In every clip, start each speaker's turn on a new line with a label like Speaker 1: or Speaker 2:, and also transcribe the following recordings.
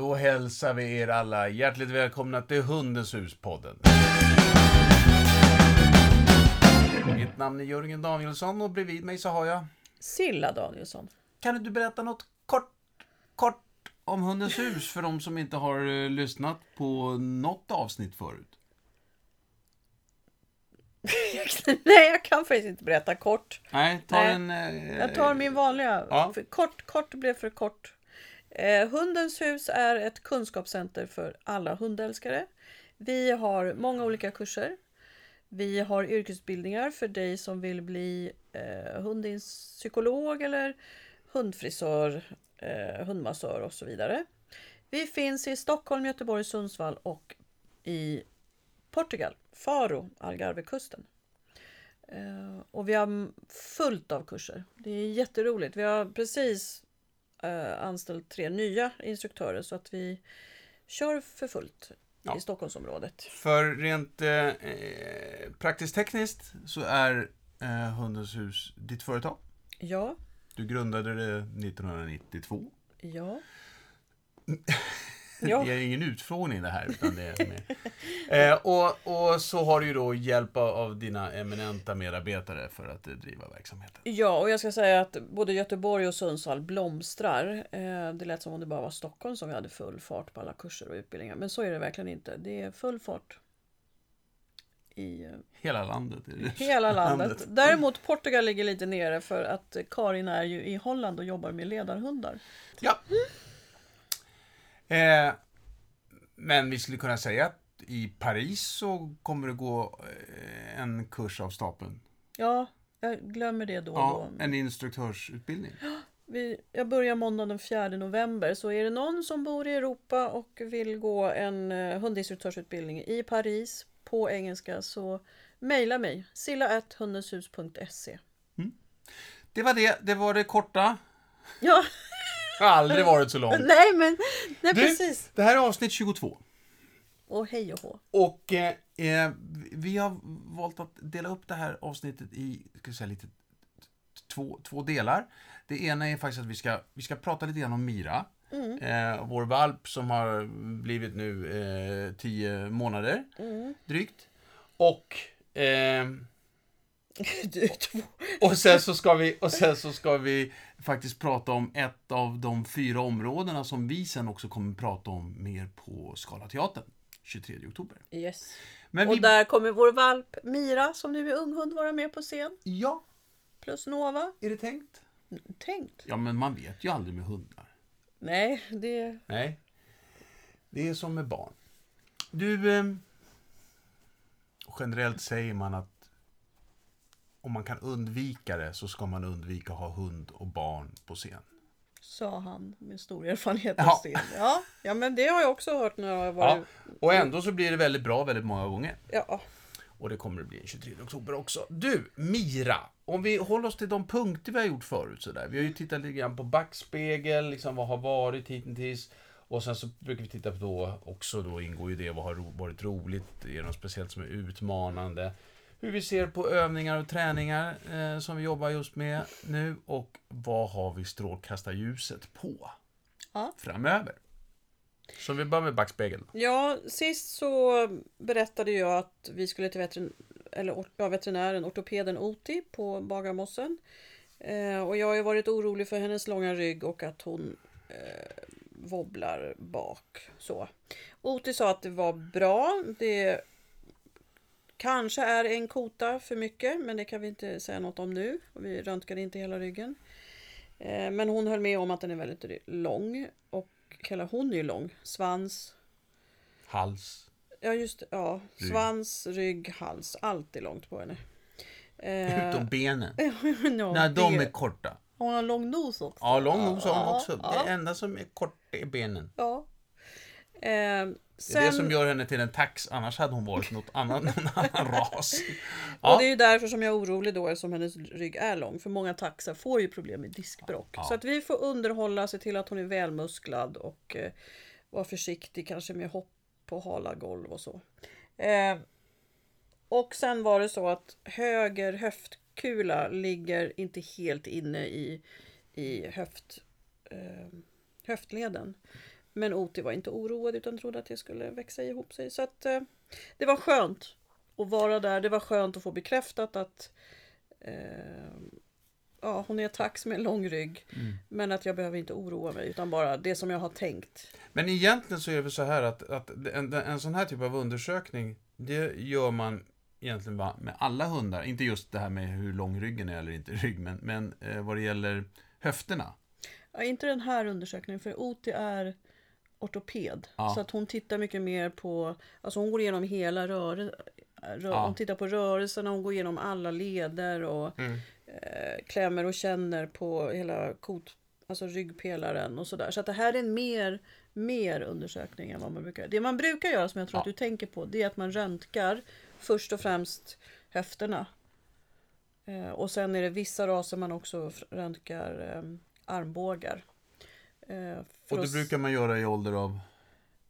Speaker 1: Då hälsar vi er alla hjärtligt välkomna till Hundens hus-podden. Mitt namn är Jörgen Danielsson och bredvid mig så har jag...
Speaker 2: Silla Danielsson.
Speaker 1: Kan du berätta något kort, kort om Hundens hus för de som inte har eh, lyssnat på något avsnitt förut?
Speaker 2: Nej, jag kan faktiskt inte berätta kort.
Speaker 1: Nej, ta
Speaker 2: Nej.
Speaker 1: en... eh,
Speaker 2: Jag tar min vanliga.
Speaker 1: Ja.
Speaker 2: Kort, kort blev för kort. Eh, Hundens hus är ett kunskapscenter för alla hundälskare. Vi har många olika kurser. Vi har yrkesutbildningar för dig som vill bli eh, hundpsykolog eller hundfrisör, eh, hundmassör och så vidare. Vi finns i Stockholm, Göteborg, Sundsvall och i Portugal, Faro, Algarvekusten. Eh, och vi har fullt av kurser. Det är jätteroligt. Vi har precis anställt tre nya instruktörer så att vi kör för fullt
Speaker 1: Ja.
Speaker 2: i Stockholmsområdet.
Speaker 1: För rent eh, eh, praktiskt tekniskt så är eh, Hundens hus ditt företag.
Speaker 2: Ja,
Speaker 1: Du grundade det 1992.
Speaker 2: ja.
Speaker 1: Det är ingen utfrågning det här. Utan det är eh, och, och så har du ju då hjälp av- dina eminenta medarbetare för att eh, driva verksamheten.
Speaker 2: ja, och jag ska säga att både Göteborg och Sundsvall blomstrar. Eh, det lät som om det bara var Stockholm som vi hade full fart på alla kurser och utbildningar. Men så är det verkligen inte. Det är full fart i eh,
Speaker 1: Hela landet. Är det.
Speaker 2: hela landet. Däremot Portugal ligger lite nere för att Karin är ju i Holland och jobbar med ledarhundar.
Speaker 1: Ja. Eh, men vi skulle kunna säga att i Paris så kommer det gå eh, en kurs av stapeln.
Speaker 2: Ja, jag glömmer det då och
Speaker 1: Ja,
Speaker 2: då.
Speaker 1: en instruktörsutbildning.
Speaker 2: Vi, jag börjar måndag den 4 november. Så är det någon som bor i Europa och vill gå en eh, hundinstruktörsutbildning i Paris på engelska så mejla mig. silla.hundenshus.se
Speaker 1: Det var det. Det var det korta.
Speaker 2: Ja,
Speaker 1: har aldrig varit så långt.
Speaker 2: nej men nej,
Speaker 1: Du,
Speaker 2: precis.
Speaker 1: Det här är avsnitt 22.
Speaker 2: Och hej och hå.
Speaker 1: Och eh, eh, vi har valt att dela upp det här avsnittet i ska säga, lite två, två delar. Det ena är faktiskt att vi ska, vi ska prata lite grann om Mira.
Speaker 2: Mm.
Speaker 1: Eh, vår valp som har blivit nu eh, tio månader
Speaker 2: Mm.
Speaker 1: drygt. Och, eh. och, sen så ska vi, och sen så ska vi faktiskt prata om ett av de fyra områdena som vi sen också kommer prata om mer på Scalateatern 23 oktober.
Speaker 2: Yes.
Speaker 1: Men
Speaker 2: Och
Speaker 1: vi,
Speaker 2: där kommer vår valp Mira som nu är unghund vara med på scen.
Speaker 1: Ja,
Speaker 2: Plus Nova.
Speaker 1: är det tänkt?
Speaker 2: Tänkt.
Speaker 1: Ja, men man vet ju aldrig med hundar.
Speaker 2: Nej, det...
Speaker 1: Nej. Det är som med barn. Du, eh, generellt säger man att om man kan undvika det så ska man undvika att ha hund och barn på scen.
Speaker 2: Sa han med stor erfarenhet
Speaker 1: Ja.
Speaker 2: av scen. Ja, ja, men det har jag också hört när jag har
Speaker 1: Ja,
Speaker 2: varit...
Speaker 1: och ändå så blir det väldigt bra väldigt många gånger.
Speaker 2: Ja.
Speaker 1: Och det kommer det bli den 23 oktober också. Du, Mira. Om vi håller oss till de punkter vi har gjort förut sådär. Vi har ju tittat lite grann på backspegel, liksom vad har varit hittills. Och sen så brukar vi titta på då också, då ingår ju det, vad har varit roligt, är det något speciellt som är utmanande. Hur vi ser på övningar och träningar eh, som vi jobbar just med nu och vad har vi strålkastarljuset på
Speaker 2: Ja.
Speaker 1: framöver. Så vi börjar med backspegeln.
Speaker 2: ja, sist så berättade jag att vi skulle till veterinär, eller, ja, veterinären, ortopeden Oti på Bagarmossen. Eh, och jag har ju varit orolig för hennes långa rygg och att hon eh, wobblar bak. Så. Oti sa att det var bra. Det kanske är en kota för mycket, men det kan vi inte säga något om nu. Vi röntgade inte hela ryggen. Eh, men hon höll med om att den är väldigt lång. Och hela hon är ju lång. Svans,
Speaker 1: Hals.
Speaker 2: ja just ja.
Speaker 1: Rygg.
Speaker 2: Svans, rygg, hals. Allt är långt på henne. Eh,
Speaker 1: Utom benen.
Speaker 2: ja,
Speaker 1: Nej, de
Speaker 2: det-
Speaker 1: är korta.
Speaker 2: Hon har lång nos också.
Speaker 1: Ja, lång nos har hon också.
Speaker 2: ja.
Speaker 1: Det enda som är kort är benen.
Speaker 2: Ja. Eh,
Speaker 1: Det är
Speaker 2: sen,
Speaker 1: det som gör henne till en tax, annars hade hon varit något annat, någon annan ras.
Speaker 2: Och
Speaker 1: Ja.
Speaker 2: det är ju därför som jag är orolig då eftersom hennes rygg är lång. För många taxar får ju problem med diskbråck.
Speaker 1: Ja.
Speaker 2: Så att vi får underhålla, se till att hon är välmusklad och eh, vara försiktig kanske med hopp på hala golv och så. Eh, och sen var det så att höger höftkula ligger inte helt inne i, i höft, eh, höftleden. Men Oti var inte oroad utan trodde att det skulle växa ihop sig. Så att eh, det var skönt att vara där. Det var skönt att få bekräftat att eh, ja, hon är tax med en lång rygg.
Speaker 1: Mm.
Speaker 2: Men att jag behöver inte oroa mig utan bara det som jag har tänkt.
Speaker 1: Men egentligen så är det väl så här att, att en, en sån här typ av undersökning, det gör man egentligen bara med alla hundar. Inte just det här med hur lång ryggen är eller inte rygg, men, men eh, vad det gäller höfterna.
Speaker 2: Ja, inte den här undersökningen för Oti är ortoped.
Speaker 1: Ja.
Speaker 2: Så att hon tittar mycket mer på, alltså hon går igenom hela rörelsen. Rör,
Speaker 1: Ja.
Speaker 2: Hon tittar på rörelserna, hon går igenom alla leder och
Speaker 1: Mm.
Speaker 2: eh, klämmer och känner på hela kot, alltså ryggpelaren och sådär. Så att det här är en mer, mer undersökning än vad man brukar Det man brukar göra som jag tror
Speaker 1: Ja.
Speaker 2: att du tänker på det är att man röntgar först och främst höfterna. Eh, och sen är det vissa raser man också röntgar eh, armbågar. Eh,
Speaker 1: Och det
Speaker 2: att s-
Speaker 1: brukar man göra i ålder av...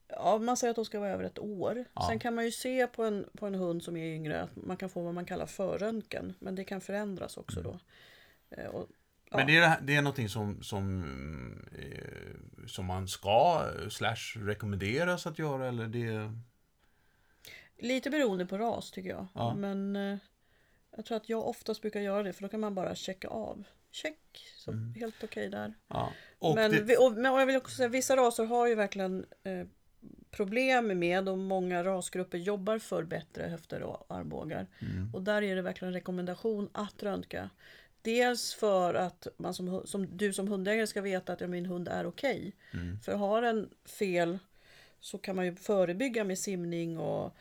Speaker 2: Ja, man säger att de ska vara över ett år.
Speaker 1: Ja.
Speaker 2: Sen kan man ju se på en, på en hund som är yngre att man kan få vad man kallar förröntgen. Men det kan förändras också då. Eh, Och, ja.
Speaker 1: Men det är, det är någonting som, som, eh, som man ska, slash rekommenderas att göra, eller det...
Speaker 2: Lite beroende på ras tycker jag.
Speaker 1: Ja.
Speaker 2: Men jag tror att jag oftast brukar göra det för då kan man bara checka av. Check, så helt okej där.
Speaker 1: Ja. Och
Speaker 2: men,
Speaker 1: det,
Speaker 2: vi, och, men jag vill också säga vissa raser har ju verkligen eh, problem med och många rasgrupper jobbar för bättre höfter och armbågar.
Speaker 1: Mm.
Speaker 2: Och där är det verkligen en rekommendation att röntga. Dels för att man som, som du som hundägare ska veta att ja, min hund är okej.
Speaker 1: Mm.
Speaker 2: För har den fel så kan man ju förebygga med simning och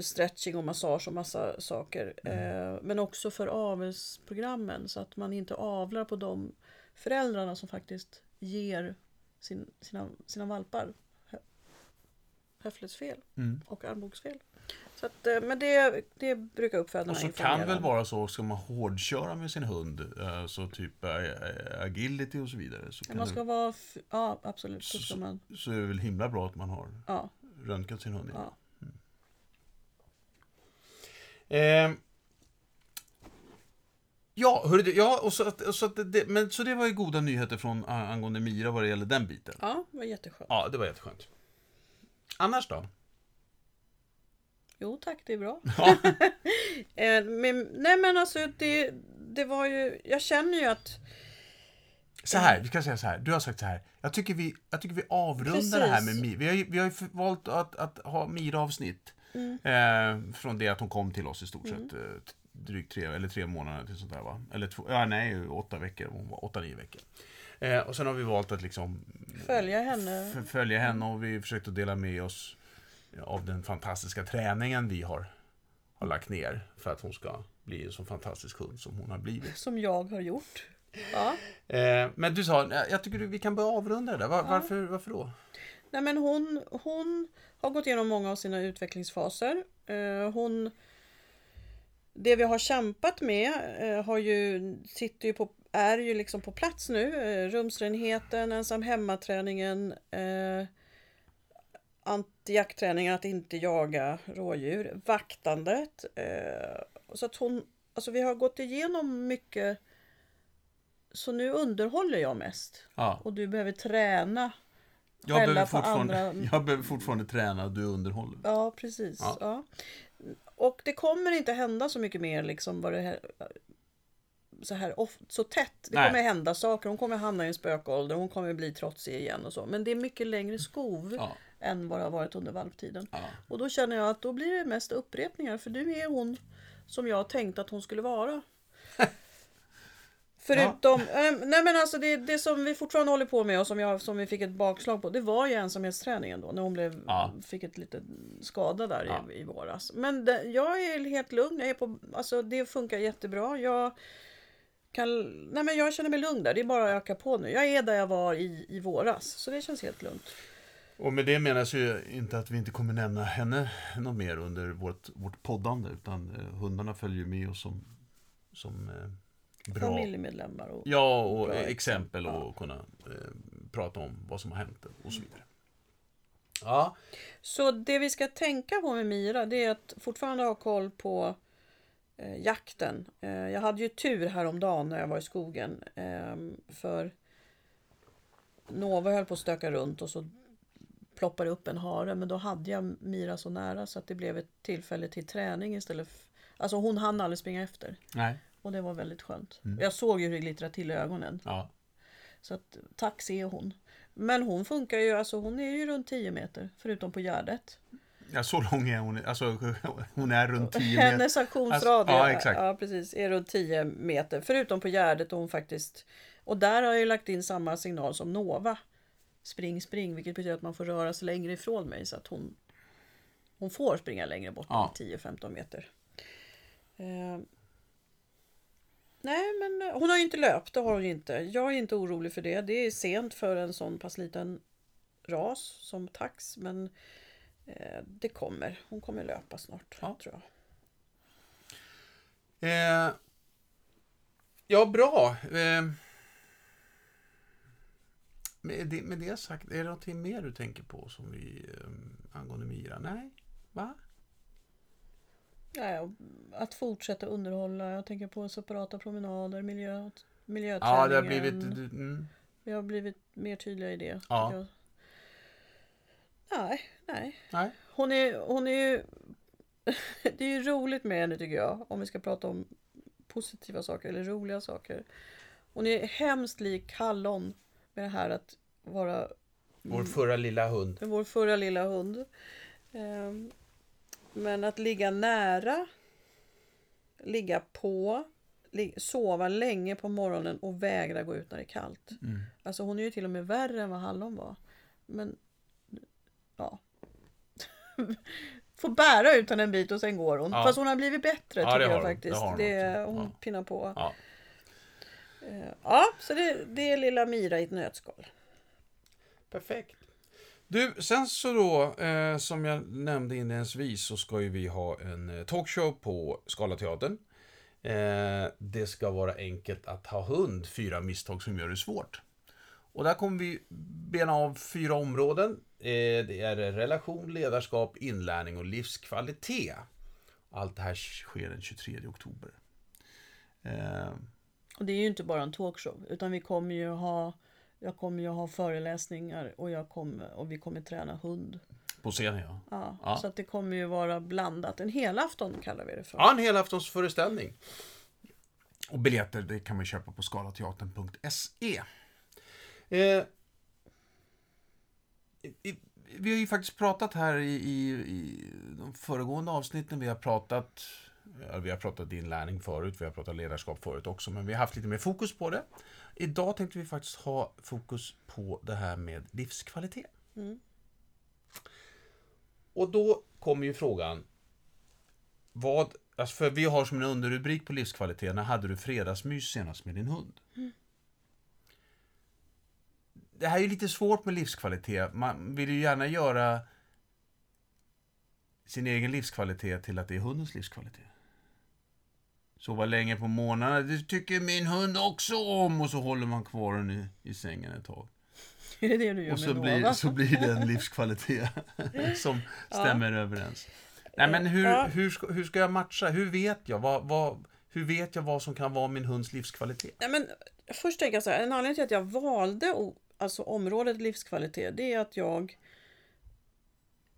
Speaker 2: stretching och massage och massa saker. Eh, men också för avelsprogrammen så att man inte avlar på de föräldrarna som faktiskt ger sin, sina, sina valpar hö- höftledsfel
Speaker 1: Mm.
Speaker 2: och armbågsfel. Så att, eh, men det, det brukar uppfödarna
Speaker 1: Och så
Speaker 2: informera
Speaker 1: kan väl vara så, ska man hårdköra med sin hund, eh, så typ agility och så vidare, så,
Speaker 2: Man ska
Speaker 1: det,
Speaker 2: vara, ja absolut, så
Speaker 1: Så-
Speaker 2: man,
Speaker 1: så är det väl himla bra att man har
Speaker 2: ja,
Speaker 1: röntgat sin hund.
Speaker 2: ja.
Speaker 1: Eh, ja, hörru, du, ja och så, att- och så, att det, men, så det var ju goda nyheter från angående Mira vad det gäller den biten.
Speaker 2: ja, det var jätteskönt.
Speaker 1: Ja, det var jätteskönt. Annars då?
Speaker 2: Jo tack, det är bra.
Speaker 1: Ja.
Speaker 2: Eh, men, nej men alltså det, det var ju, jag känner ju att
Speaker 1: Så här, vi kan säga så här. Du har sagt så här. Jag tycker vi, jag tycker vi avrundar det här med
Speaker 2: Precis.
Speaker 1: Mira. Vi har ju, vi har ju valt att, att ha Mira-avsnitt. Eh, från det att hon kom till oss i stort sett. Eh, drygt tre, eller tre månader till sånt där va? Eller två, ja nej, åtta veckor. Hon var åtta, nio veckor. Eh, och sen har vi valt att liksom
Speaker 2: följa henne.
Speaker 1: följa henne och vi har försökt att dela med oss av den fantastiska träningen vi har, har lagt ner för att hon ska bli en så fantastisk hund som hon har blivit.
Speaker 2: Som jag har gjort. Ja.
Speaker 1: Eh, men du sa, jag tycker vi kan börja avrunda det där. Var, varför, varför då?
Speaker 2: Nej men hon, hon har gått igenom många av sina utvecklingsfaser. Eh, hon, det vi har kämpat med eh, har ju, sitter ju på, är ju liksom på plats nu. Eh, rumsrenheten, ensam hemmaträningen, eh, antijaktträningen, att inte jaga rådjur, vaktandet. Så att hon, alltså vi har gått igenom mycket. Så nu underhåller jag mest.
Speaker 1: Ja,
Speaker 2: Och du behöver träna
Speaker 1: jag, behöver fortfarande,
Speaker 2: andra.
Speaker 1: jag behöver fortfarande träna och du underhåller.
Speaker 2: Ja, precis.
Speaker 1: Ja.
Speaker 2: Ja. Och det kommer inte hända så mycket mer liksom vad det här, så här of, så tätt. Det
Speaker 1: Nej.
Speaker 2: kommer hända saker. Hon kommer hamna i en spökålder. Hon kommer bli trotsig igen och så. Men det är mycket längre skov
Speaker 1: Ja,
Speaker 2: än vad det har varit under valptiden.
Speaker 1: ja.
Speaker 2: Och då känner jag att då blir det mest upprepningar. För du är hon som jag tänkt att hon skulle vara. Förutom, eh, nej men alltså det, det som vi fortfarande håller på med och som, jag, som vi fick ett bakslag på. Det var ju ensamhetsträningen då. När hon blev,
Speaker 1: Ja.
Speaker 2: fick ett litet skada där
Speaker 1: Ja.
Speaker 2: i, i våras. Men det, jag är helt lugn. Jag är på, alltså det funkar jättebra. Jag, kan, nej men jag känner mig lugn där. Det är bara att öka på nu. Jag är där jag var i, i våras. Så det känns helt lugnt.
Speaker 1: Och med det menas ju inte att vi inte kommer nämna henne något mer under vårt, vårt poddande, utan eh, hundarna följer med oss som, som eh, bra
Speaker 2: Familjemedlemmar och
Speaker 1: Ja, och exempel och kunna eh, prata om vad som har hänt och så vidare. Ja,
Speaker 2: Så det vi ska tänka på med Mira det är att fortfarande ha koll på eh, jakten. Eh, jag hade ju tur häromdagen när jag var i skogen. Eh, för Nova höll på att stöka runt och så ploppade upp en hare. Men då hade jag Mira så nära så att det blev ett tillfälle till träning istället. För, alltså hon hann aldrig springa efter.
Speaker 1: Nej.
Speaker 2: Och det var väldigt skönt. Jag såg ju hur det glittrade till i ögonen.
Speaker 1: Ja.
Speaker 2: Så att taxi är hon. Men hon funkar ju, alltså hon är ju runt 10 meter. Förutom på Gärdet.
Speaker 1: ja, så lång är hon. Alltså, hon är runt 10 meter.
Speaker 2: Hennes aktionsradie
Speaker 1: Alltså, ja, exakt.
Speaker 2: ja, precis, är runt 10 meter. Förutom på Gärdet och hon faktiskt... Och där har jag ju lagt in samma signal som Nova. Spring, spring. Vilket betyder att man får röra sig längre ifrån mig. Så att hon, hon får springa längre bort.
Speaker 1: Ja.
Speaker 2: 10-15 meter. Nej, men eh, hon har ju inte löpt. Det har hon ju inte. Jag är inte orolig för det. Det är sent för en sån pass liten ras som tax. Men eh, det kommer. Hon kommer löpa snart,
Speaker 1: Ja.
Speaker 2: tror jag.
Speaker 1: Eh, ja, bra. Eh, med, det, med det sagt, är det någonting mer du tänker på som vi, eh, angående Mira? Nej? Va?
Speaker 2: Ja, att fortsätta underhålla. Jag tänker på separata promenader, miljö,
Speaker 1: Ja,
Speaker 2: miljöträningen.
Speaker 1: det har blivit... Mm,
Speaker 2: Vi har blivit mer tydliga i det.
Speaker 1: Ja.
Speaker 2: Nej, nej.
Speaker 1: nej.
Speaker 2: Hon är, hon är ju... det är ju roligt med henne tycker jag. Om vi ska prata om positiva saker eller roliga saker. Hon är hemskt lik Hallon med det här att vara
Speaker 1: Vår förra lilla hund.
Speaker 2: vår förra lilla hund. Ehm, Men att ligga nära, ligga på, sova länge på morgonen och vägra gå ut när det är kallt.
Speaker 1: Mm.
Speaker 2: Alltså hon är ju till och med värre än vad Hallon var. Men ja. Får bära ut henne en bit och sen går hon.
Speaker 1: Ja.
Speaker 2: Fast hon har blivit bättre
Speaker 1: Ja,
Speaker 2: tycker jag
Speaker 1: hon.
Speaker 2: faktiskt.
Speaker 1: Det har hon
Speaker 2: Det, hon
Speaker 1: Ja.
Speaker 2: pinnar på.
Speaker 1: Ja.
Speaker 2: Eh, Ja, så det, det är lilla Mira i ett nötskal.
Speaker 1: Perfekt. Du, sen så då, eh, som jag nämnde inledningsvis, så ska ju vi ha en eh, talkshow på Scalateatern. Eh, det ska vara enkelt att ha hund, fyra misstag som gör det svårt. Och där kommer vi bena av fyra områden. Eh, det är relation, ledarskap, inlärning och livskvalitet. Allt det här sker den 23 oktober. Eh,
Speaker 2: Och det är ju inte bara en talkshow, utan vi kommer ju ha jag kommer ju ha föreläsningar och, jag kommer, och vi kommer träna hund.
Speaker 1: på scenen, ja.
Speaker 2: Ja,
Speaker 1: Ja.
Speaker 2: Så att det kommer ju vara blandat. En helafton kallar vi det för.
Speaker 1: Ja, en helaftonsföreställning. Och biljetter det kan man köpa på skalateatern.se. Eh, vi har ju faktiskt pratat här i, i, i de föregående avsnitten. Vi har pratat vi har pratat inlärning förut, vi har pratat ledarskap förut också, men vi har haft lite mer fokus på det. Idag tänkte vi faktiskt ha fokus på det här med livskvalitet.
Speaker 2: Mm.
Speaker 1: Och då kommer ju frågan, vad, alltså för vi har som en underrubrik på livskvalitet, när hade du fredagsmys senast med din hund? Det här är ju lite svårt med livskvalitet. Man vill ju gärna göra sin egen livskvalitet till att det är hundens livskvalitet. Sova länge på morgnarna, det tycker min hund också om. Och så håller man kvar den i, i sängen ett tag.
Speaker 2: Är det det du gör
Speaker 1: Och så
Speaker 2: med
Speaker 1: blir,
Speaker 2: Nova?
Speaker 1: så blir det en livskvalitet som stämmer överens. Nej, men hur,
Speaker 2: Ja.
Speaker 1: hur, ska, hur ska jag matcha? Hur vet jag vad, vad, hur vet jag vad som kan vara min hunds livskvalitet?
Speaker 2: Nej, men först tänker jag så här, en anledning till att jag valde alltså området livskvalitet, det är att jag...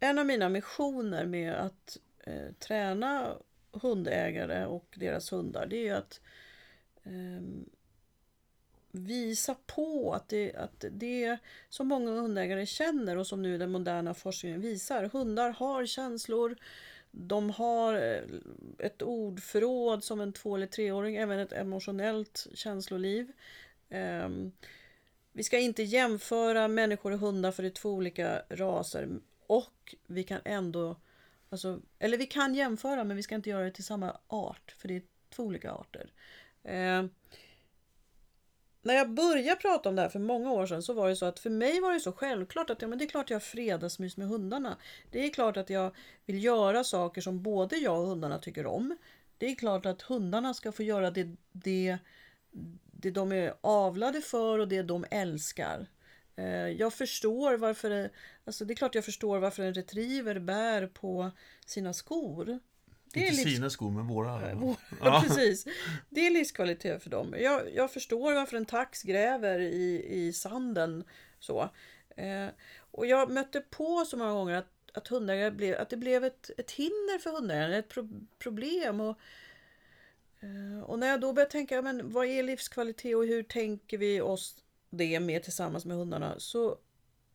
Speaker 2: En av mina missioner med att eh, träna hundägare och deras hundar, det är ju att eh, visa på att det, att det som många hundägare känner och som nu den moderna forskningen visar. Hundar har känslor, de har eh, ett ordförråd som en två eller treåring, även ett emotionellt känsloliv. Eh, vi ska inte jämföra människor och hundar för det är två olika raser. Och vi kan ändå, alltså, eller vi kan jämföra men vi ska inte göra det till samma art. För det är två olika arter. Eh, när jag började prata om det här för många år sedan så var det så att för mig var det så självklart att ja, men det är klart jag har fredagsmys med hundarna. Det är klart att jag vill göra saker som både jag och hundarna tycker om. Det är klart att hundarna ska få göra det, det, det de är avlade för och det de älskar. Eh, Jag förstår varför det, alltså det är klart jag förstår varför en retriever bär på sina skor. Det är
Speaker 1: Inte
Speaker 2: livs-
Speaker 1: sina skor, men våra.
Speaker 2: Vår-
Speaker 1: Ja.
Speaker 2: Precis. Det är livskvalitet för dem. Jag, jag förstår varför en tax gräver i, i sanden Så. Eh, och jag mötte på så många gånger att, att hundägare blev, att det blev ett, ett hinder för hundägaren, ett pro, problem. Och, eh, och när jag då började tänka, men vad är livskvalitet och hur tänker vi oss det med tillsammans med hundarna? Så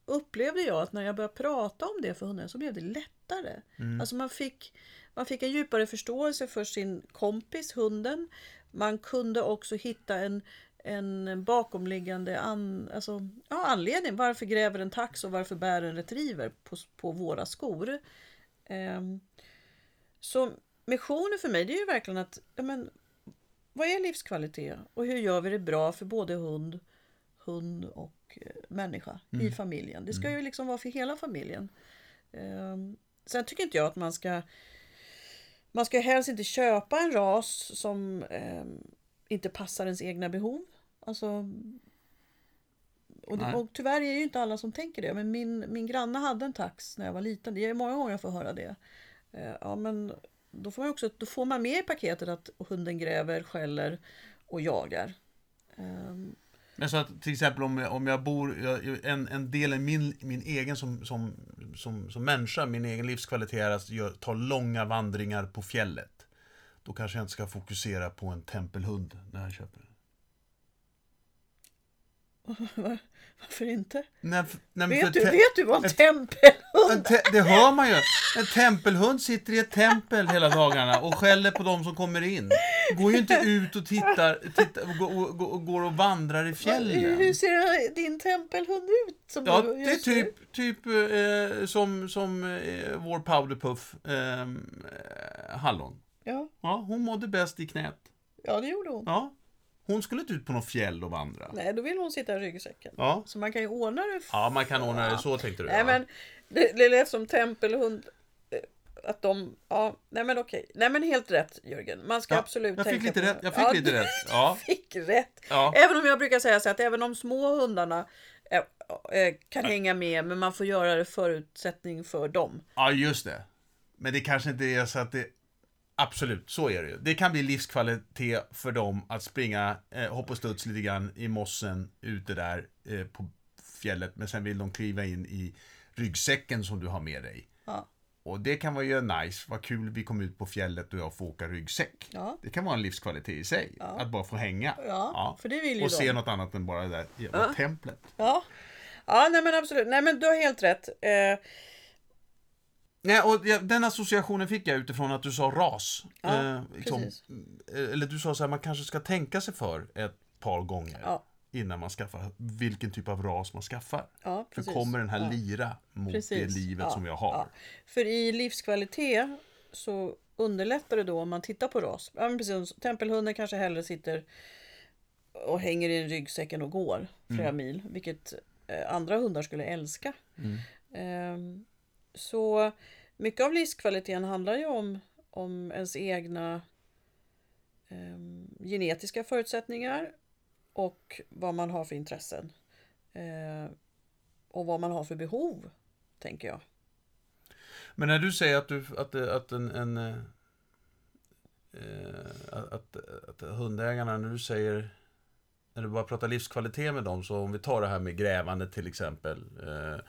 Speaker 2: upplevde jag att när jag började prata om det för hundarna så blev det lättare. Alltså man fick, man fick en djupare förståelse för sin kompis, hunden. Man kunde också hitta en, en bakomliggande an, alltså, ja, anledning. Varför gräver en tax och varför bär en retriever på, på våra skor? Ehm, så missionen för mig det är ju verkligen att ja, men, vad är livskvalitet och hur gör vi det bra för både hund, hund och eh, människa i familjen. Det ska ju liksom vara för hela familjen. Ehm, sen tycker inte jag att man ska man ska helst inte köpa en ras som ehm, inte passar ens egna behov. Alltså, och, det, och tyvärr är det ju inte alla som tänker det. Men min, min granne hade en tax när jag var liten. Det är många gånger jag får höra det. Eh, Ja, men då får man också då får man med i paketet att hunden gräver, skäller och jagar. Ehm,
Speaker 1: Men så att till exempel om jag, om jag bor, jag, en, en del i min, min egen som, som, som, som människa, min egen livskvalitet är att gör, ta långa vandringar på fjället. Då kanske jag inte ska fokusera på en tempelhund när jag köper den.
Speaker 2: varför inte?
Speaker 1: Nej, nej,
Speaker 2: Vet du, vet du vad en tempelhund
Speaker 1: te- det hör man ju! En tempelhund sitter i ett tempel hela dagarna och skäller på de som kommer in. Går ju inte ut och tittar, tittar och, går, och, och går och vandrar i
Speaker 2: Hur
Speaker 1: fjällen.
Speaker 2: ser din tempelhund ut? Som
Speaker 1: Ja, det är
Speaker 2: nu?
Speaker 1: typ, typ eh, som, som eh, vår powderpuff eh, eh, Hallon.
Speaker 2: Ja,
Speaker 1: Ja, hon mådde bäst i knät.
Speaker 2: ja, det gjorde hon.
Speaker 1: Ja. Hon skulle inte ut på något fjäll och vandra.
Speaker 2: Nej, då vill hon sitta i ryggsäcken.
Speaker 1: Ja.
Speaker 2: Så man kan ju ordna det.
Speaker 1: Ja, man kan ordna det så tänkte du.
Speaker 2: Nej,
Speaker 1: ja.
Speaker 2: men det, det lät som tempelhund. Att de, ja, nej men okej. Nej men helt rätt Jörgen. Man ska
Speaker 1: Ja,
Speaker 2: absolut
Speaker 1: jag fick
Speaker 2: tänka
Speaker 1: lite
Speaker 2: på
Speaker 1: rätt. Jag fick
Speaker 2: ja,
Speaker 1: lite rätt. Ja.
Speaker 2: fick rätt.
Speaker 1: Ja.
Speaker 2: Även om jag brukar säga så att även de små hundarna eh, eh, kan hänga med, men man får göra det förutsättning för dem.
Speaker 1: ja, just det. Men det kanske inte är så att det... Absolut, så är det ju. Det kan bli livskvalitet för dem att springa, eh, hoppa och studs lite grann i mossen ute där eh, på fjället. Men sen vill de kliva in i ryggsäcken som du har med dig.
Speaker 2: Ja.
Speaker 1: Och det kan vara ju nice, vad kul vi kom ut på fjället och jag får åka ryggsäck.
Speaker 2: Ja.
Speaker 1: Det kan vara en livskvalitet i sig, att bara få hänga.
Speaker 2: Ja, för det vill ju
Speaker 1: Och
Speaker 2: de.
Speaker 1: se något annat än bara det där jävla templet.
Speaker 2: Ja. Ja, nej men absolut. Nej men du har helt rätt. Eh,
Speaker 1: Nej, och den associationen fick jag utifrån att du sa ras.
Speaker 2: Ja,
Speaker 1: eh, liksom,
Speaker 2: precis.
Speaker 1: eh, eller du sa så här, man kanske ska tänka sig för ett par gånger
Speaker 2: Ja.
Speaker 1: Innan man skaffar vilken typ av ras man skaffar.
Speaker 2: ja,
Speaker 1: För kommer den här
Speaker 2: ja.
Speaker 1: lira mot det
Speaker 2: Precis.
Speaker 1: livet
Speaker 2: Ja,
Speaker 1: som jag har.
Speaker 2: För i livskvalitet så underlättar det då om man tittar på ras. Ja, men precis, tempelhunden kanske hellre sitter och hänger i ryggsäcken och går flera
Speaker 1: Mm.
Speaker 2: mil, vilket eh, andra hundar skulle älska.
Speaker 1: Mm.
Speaker 2: Ehm, så mycket av livskvaliteten handlar ju om, om ens egna ehm, genetiska förutsättningar och vad man har för intressen. Eh, och vad man har för behov, tänker jag.
Speaker 1: Men när du säger att, du, att, att en, en eh, att, att, att hundägarna, när du säger när du bara pratar livskvalitet med dem, så om vi tar det här med grävande till exempel eh,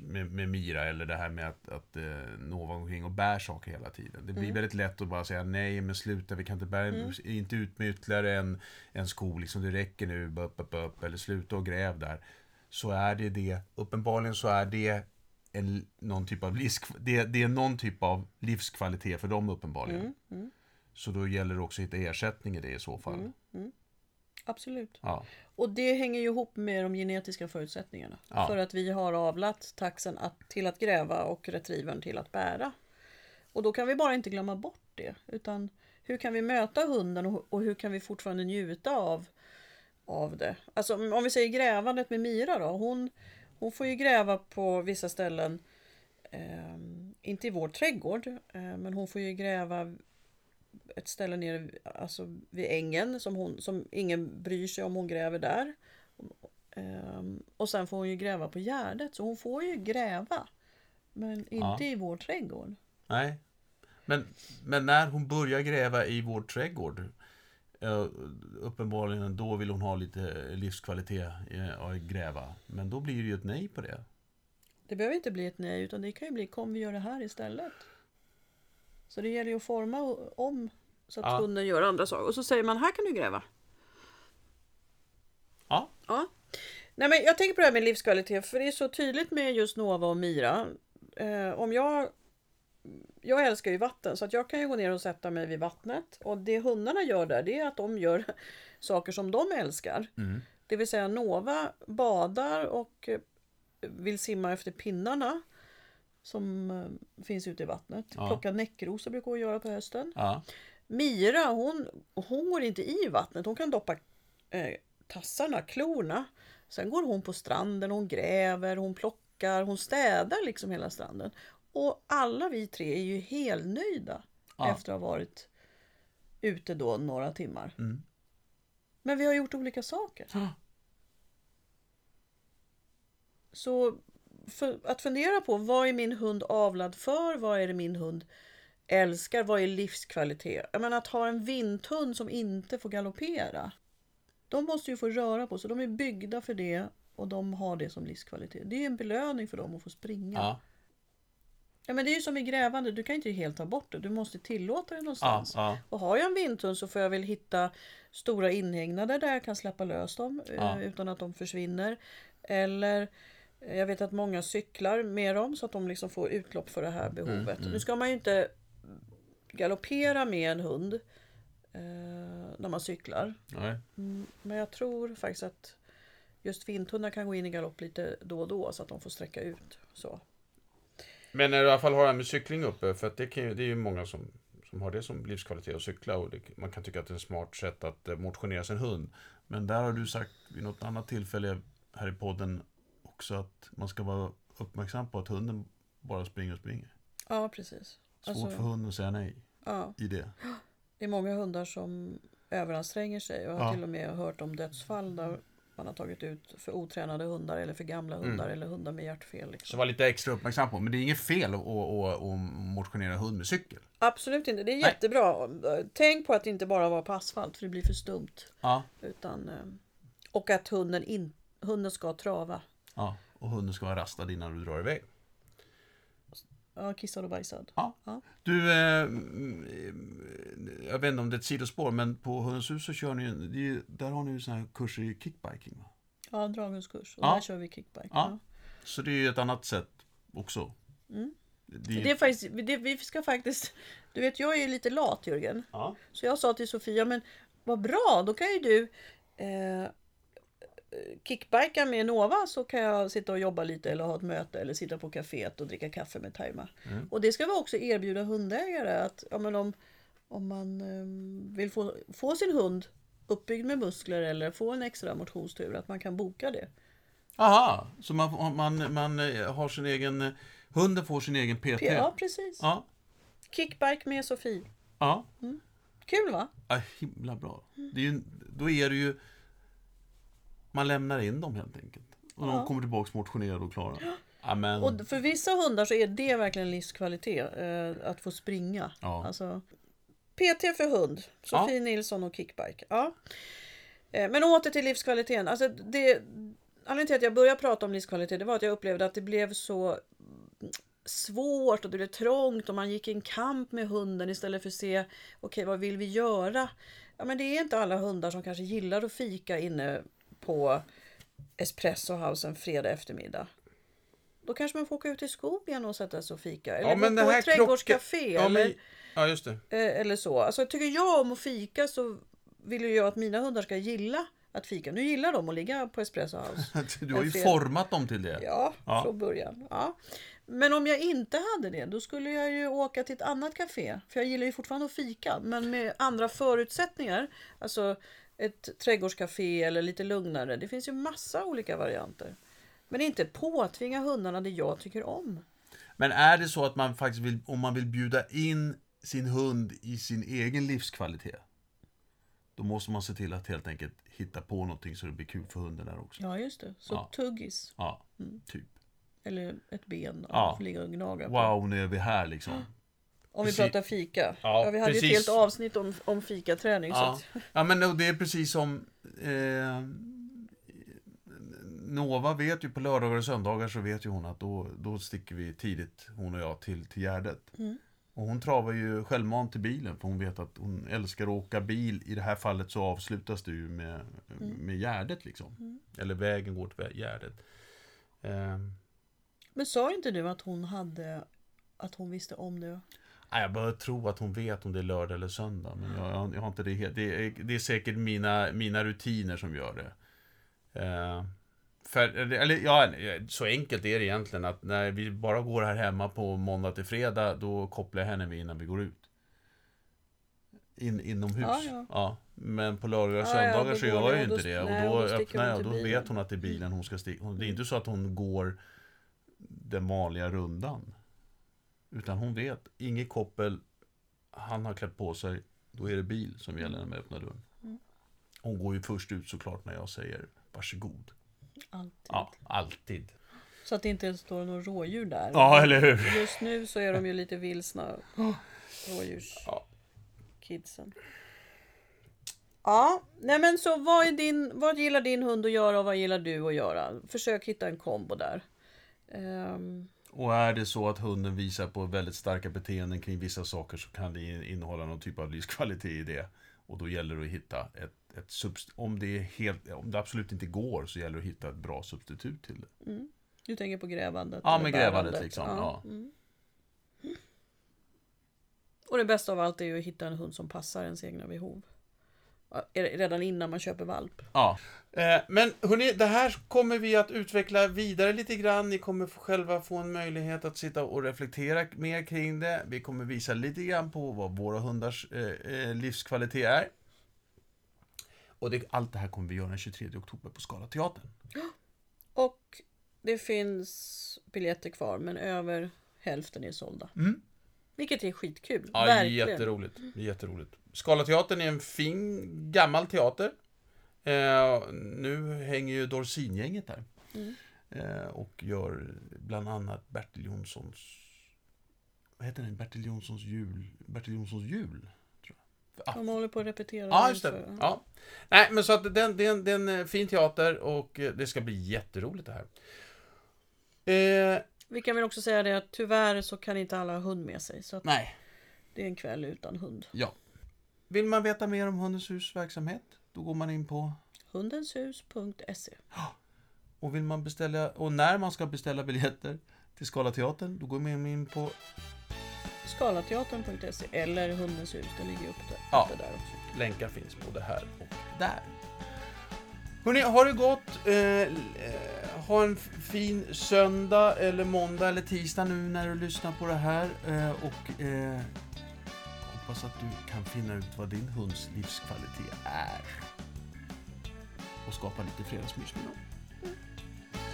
Speaker 1: med, med Mira eller det här med att, att eh, Nova omkring och bär saker hela tiden. Det blir väldigt lätt att bara säga nej men sluta, vi kan inte bära, inte ut med ytterligare en, en sko, liksom det räcker nu, upp, upp, upp, eller sluta och gräv där. Så är det det, uppenbarligen så är det en, någon typ av livsk, det, det är någon typ av livskvalitet för dem uppenbarligen.
Speaker 2: Mm,
Speaker 1: Så då gäller det också att hitta ersättning i det i så fall.
Speaker 2: Absolut.
Speaker 1: Ja.
Speaker 2: Och det hänger ju ihop med de genetiska förutsättningarna.
Speaker 1: Ja.
Speaker 2: För att vi har avlat taxen att, till att gräva och retrievern till att bära. Och då kan vi bara inte glömma bort det. Utan hur kan vi möta hunden och, och hur kan vi fortfarande njuta av, av det? Alltså om vi säger grävandet med Mira då. Hon, hon får ju gräva på vissa ställen. ehm, inte i vår trädgård. eh, men hon får ju gräva ett ställe nere alltså vid ängen som, hon, som ingen bryr sig om hon gräver där. Ehm, och sen får hon ju gräva på Gärdet, så hon får ju gräva. Men inte
Speaker 1: Ja.
Speaker 2: i vår trädgård.
Speaker 1: Nej. Men, men när hon börjar gräva i vår trädgård, Eh, uppenbarligen då vill hon ha lite livskvalitet eh, och gräva. Men då blir det ju ett nej på det.
Speaker 2: Det behöver inte bli ett nej utan det kan ju bli kom vi gör det här istället. Så det gäller ju att forma om så att
Speaker 1: Ja.
Speaker 2: hunden gör andra saker. Och så säger man här kan du gräva.
Speaker 1: Ja.
Speaker 2: Ja. Nej, men jag tänker på det här med livskvalitet för det är så tydligt med just Nova och Mira. Eh, om jag jag älskar ju vatten så att jag kan ju gå ner och sätta mig vid vattnet och det hundarna gör där det är att de gör saker som de älskar.
Speaker 1: Mm.
Speaker 2: Det vill säga Nova badar och vill simma efter pinnarna som eh, finns ute i vattnet.
Speaker 1: Ja.
Speaker 2: Plocka näckrosor brukar hon göra på hösten.
Speaker 1: Ja.
Speaker 2: Mira hon, hon går inte i vattnet. Hon kan doppa eh, tassarna, klorna. Sen går hon på stranden, hon gräver, hon plockar, hon städar liksom hela stranden. Och alla vi tre är ju helnöjda
Speaker 1: Ja.
Speaker 2: efter att ha varit ute då några timmar.
Speaker 1: Mm.
Speaker 2: Men vi har gjort olika saker. Så för att fundera på vad är min hund avlad för? Vad är det min hund älskar? Vad är livskvalitet? Jag menar att ha en vinthund som inte får galoppera. De måste ju få röra på sig. De är byggda för det och de har det som livskvalitet. Det är en belöning för dem att få springa. Ja.
Speaker 1: Ja.
Speaker 2: men det är ju som i grävande. Du kan inte helt ta bort det. Du måste tillåta det
Speaker 1: Ja.
Speaker 2: någonstans.
Speaker 1: Ja.
Speaker 2: Och har jag en vindhund så får jag väl hitta stora inhägnader där jag kan släppa lös dem eh,
Speaker 1: Ja.
Speaker 2: utan att de försvinner. Eller jag vet att många cyklar med dem så att de liksom får utlopp för det här behovet.
Speaker 1: mm.
Speaker 2: Nu ska man ju inte galoppera med en hund eh, när man cyklar. Mm, men jag tror faktiskt att just vindhundar kan gå in i galopp lite då och då så att de får sträcka ut. Så.
Speaker 1: Men när du i alla fall har det här med cykling uppe, för att det, kan ju, det är ju många som, som har det som livskvalitet att cykla och det, man kan tycka att det är ett smart sätt att eh, motionera sin hund. Men där har du sagt vid något annat tillfälle här i podden också att man ska vara uppmärksam på att hunden bara springer och springer.
Speaker 2: Ja, precis.
Speaker 1: Svårt
Speaker 2: Alltså-
Speaker 1: för hunden att säga nej
Speaker 2: Ja.
Speaker 1: i det.
Speaker 2: Det är många hundar som överanstränger sig. Jag har
Speaker 1: Ja.
Speaker 2: till och med hört om dödsfall där man har tagit ut för otränade hundar eller för gamla
Speaker 1: Mm.
Speaker 2: hundar eller hundar med hjärtfel.
Speaker 1: Så
Speaker 2: Liksom.
Speaker 1: var lite extra uppmärksam på. Men det är inget fel att, att, att motionera hund med cykel.
Speaker 2: Absolut inte, det är
Speaker 1: Nej.
Speaker 2: jättebra. Tänk på att inte bara vara på asfalt för det blir för stumt.
Speaker 1: Ja.
Speaker 2: Utan, eh, och att hunden, in, hunden ska trava.
Speaker 1: Ja. Och hunden ska vara rastad innan du drar iväg.
Speaker 2: Ja, kissad och bajsad.
Speaker 1: Ja.
Speaker 2: Ja.
Speaker 1: Du, eh, mm, jag vet inte om det är ett sidospår, men på Hundens hus så kör ni ju, där har ni ju såna här kurser i kickbiking. Va?
Speaker 2: Ja, draghundskurs. Och
Speaker 1: Ja.
Speaker 2: där kör vi kickbike.
Speaker 1: Ja. Så det är ju ett annat sätt också.
Speaker 2: Mm.
Speaker 1: Det,
Speaker 2: Det är faktiskt, det, vi ska faktiskt... Du vet, jag är ju lite lat Jörgen.
Speaker 1: ja.
Speaker 2: Så jag sa till Sofia, men vad bra, då kan ju du eh, kickbika med Nova så kan jag sitta och jobba lite eller ha ett möte eller sitta på kaféet och dricka kaffe med Taima.
Speaker 1: Mm.
Speaker 2: Och det ska vi också erbjuda hundägare att ja, men om, om man eh, vill få, få sin hund uppbyggd med muskler eller få en extra motionstur att man kan boka det.
Speaker 1: Aha, så man, man, man eh, har sin egen, hunden får sin egen PT?
Speaker 2: Ja, precis.
Speaker 1: Ja.
Speaker 2: Kickbike med Sofie.
Speaker 1: Ja.
Speaker 2: Kul va?
Speaker 1: ja himla bra. Det är ju, då är det ju, man lämnar in dem helt enkelt. Och de
Speaker 2: Ja.
Speaker 1: kommer tillbaka motionerade och klara. Amen.
Speaker 2: Och för vissa hundar så är det verkligen livskvalitet eh, att få springa.
Speaker 1: Ja.
Speaker 2: Alltså, PT för hund, Sofie
Speaker 1: Ja.
Speaker 2: Nilsson och kickbike. Ja. Eh, Men åter till livskvaliteten. Alltså det, anledningen till att jag började prata om livskvalitet det var att jag upplevde att det blev så svårt och det blev trångt och man gick i en kamp med hunden istället för att se okej vad vill vi göra? Ja men det är inte alla hundar som kanske gillar att fika inne på Espresso House en fredag eftermiddag. Då kanske man får åka ut i skogen och sätta sig och fika. Eller
Speaker 1: Ja,
Speaker 2: gå
Speaker 1: men det
Speaker 2: på ett trädgårdscafé.
Speaker 1: Ja,
Speaker 2: eller,
Speaker 1: men, ja, just det.
Speaker 2: eh, eller så. Alltså, tycker jag om att fika så vill ju jag att mina hundar ska gilla att fika. Nu gillar de att ligga på Espresso House.
Speaker 1: Du har ju
Speaker 2: fel.
Speaker 1: format dem till det.
Speaker 2: Ja,
Speaker 1: Ja.
Speaker 2: från början. Ja. Men om jag inte hade det, då skulle jag ju åka till ett annat café. För jag gillar ju fortfarande att fika, men med andra förutsättningar. Alltså ett trädgårdscafé eller lite lugnare. Det finns ju massa olika varianter. Men inte påtvinga hundarna det jag tycker om.
Speaker 1: Men är det så att man faktiskt vill, om man vill bjuda in sin hund i sin egen livskvalitet. Då måste man se till att helt enkelt hitta på någonting så det blir kul för hunden där också.
Speaker 2: Ja, just det. Så
Speaker 1: Ja.
Speaker 2: tuggis.
Speaker 1: Ja,
Speaker 2: Mm.
Speaker 1: typ.
Speaker 2: Eller ett ben.
Speaker 1: Ja.
Speaker 2: Får ligga och gnaga på.
Speaker 1: Wow, nu är vi här liksom.
Speaker 2: Om vi
Speaker 1: Precis.
Speaker 2: pratar fika.
Speaker 1: Ja,
Speaker 2: Ja, vi hade ju ett
Speaker 1: precis.
Speaker 2: helt avsnitt om, om fikaträning. Så
Speaker 1: Ja.
Speaker 2: att,
Speaker 1: ja, men det är precis som... Eh, Nova vet ju på lördagar och söndagar så vet ju hon att då, då sticker vi tidigt, hon och jag, till, till Gärdet.
Speaker 2: Mm.
Speaker 1: Och hon travar ju självmant till bilen för hon vet att hon älskar att åka bil. I det här fallet så avslutas det ju med, med Gärdet liksom.
Speaker 2: Mm.
Speaker 1: Eller vägen går till Gärdet. Eh,
Speaker 2: Men sa inte du att hon hade att hon visste om det?
Speaker 1: Jag börjar tro att hon vet om det är lördag eller söndag. Men jag, jag, jag har inte det helt. Det är, det är säkert mina, mina rutiner som gör det. Eh, för, eller ja, så enkelt är det egentligen att när vi bara går här hemma på måndag till fredag, då kopplar jag henne med innan vi går ut. In, inomhus.
Speaker 2: Ja, ja.
Speaker 1: Men på lördagar och
Speaker 2: Ja, ja,
Speaker 1: söndagar så gör jag ju inte det. Och då öppnar jag och då vet hon att det är bilen hon ska sticka. Det är inte så att hon går den vanliga rundan. Utan hon vet, inget koppel, han har klätt på sig, då är det bil som gäller när man öppnar dörren.
Speaker 2: Mm.
Speaker 1: Hon går ju först ut såklart när jag säger varsågod.
Speaker 2: Alltid.
Speaker 1: Ja, alltid.
Speaker 2: Så att det inte står någon rådjur där.
Speaker 1: Ja, eller hur?
Speaker 2: Just nu så är de ju lite vilsna. Rådjurskidsen.
Speaker 1: Ja.
Speaker 2: Ja, nej men så vad, är din, vad gillar din hund att göra och vad gillar du att göra? Försök hitta en kombo där. Ehm,
Speaker 1: Och är det så att hunden visar på väldigt starka beteenden kring vissa saker så kan det innehålla någon typ av livskvalitet i det. Och då gäller det att hitta ett, ett subst- om det, helt, om det absolut inte går så gäller det att hitta ett bra substitut till det.
Speaker 2: mm. Du tänker på grävandet?
Speaker 1: Ja, med grävandet liksom, ja.
Speaker 2: Mm. Och det bästa av allt är ju att hitta en hund som passar ens egna behov. Redan innan man köper valp.
Speaker 1: Ja. Eh, men hörni, det här kommer vi att utveckla vidare lite grann. Ni kommer själva få en möjlighet att sitta och reflektera mer kring det. Vi kommer visa lite grann på vad våra hundars eh, eh, livskvalitet är. Och det, allt det här kommer vi göra den 23 oktober på Skala Teatern.
Speaker 2: Och det finns biljetter kvar men över hälften är sålda.
Speaker 1: Mm.
Speaker 2: Vilket är skitkul.
Speaker 1: Ja,
Speaker 2: Verkligen.
Speaker 1: jätteroligt. Jätteroligt. Skalateatern är en fin, gammal teater. Eh, nu hänger ju Dorsin-gänget där.
Speaker 2: Mm.
Speaker 1: Eh, och gör bland annat Bertil Jonssons... Vad heter den? Bertil Jonssons jul... Bertil Jonssons jul? Ja,
Speaker 2: De håller på att repetera.
Speaker 1: Ja, just det. Ja. Nej, men så att den, det, är en, det är en eh, fin teater och eh, det ska bli jätteroligt det här. Eh,
Speaker 2: Vi kan väl också säga det att tyvärr så kan inte alla ha hund med sig. Så att
Speaker 1: nej.
Speaker 2: det är en kväll utan hund.
Speaker 1: Ja. Vill man veta mer om Hundens hus verksamhet, då går man in på...
Speaker 2: Hundenshus.se
Speaker 1: Och vill man beställa, och när man ska beställa biljetter till Skalateatern, då går man in på...
Speaker 2: Skalateatern.se eller Hundens hus, det ligger uppe där,
Speaker 1: Ja.
Speaker 2: uppe där också.
Speaker 1: Länkar finns både här och där. Hörrni, ha det gott. Eh, eh, ha en fin söndag eller måndag eller tisdag nu när du lyssnar på det här. Eh, och eh, hoppas att du kan finna ut vad din hunds livskvalitet är. Och skapa lite fredagsmys med dem. Mm.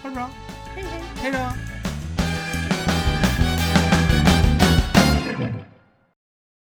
Speaker 1: Ha det bra.
Speaker 2: Hej, hej.
Speaker 1: Hej då.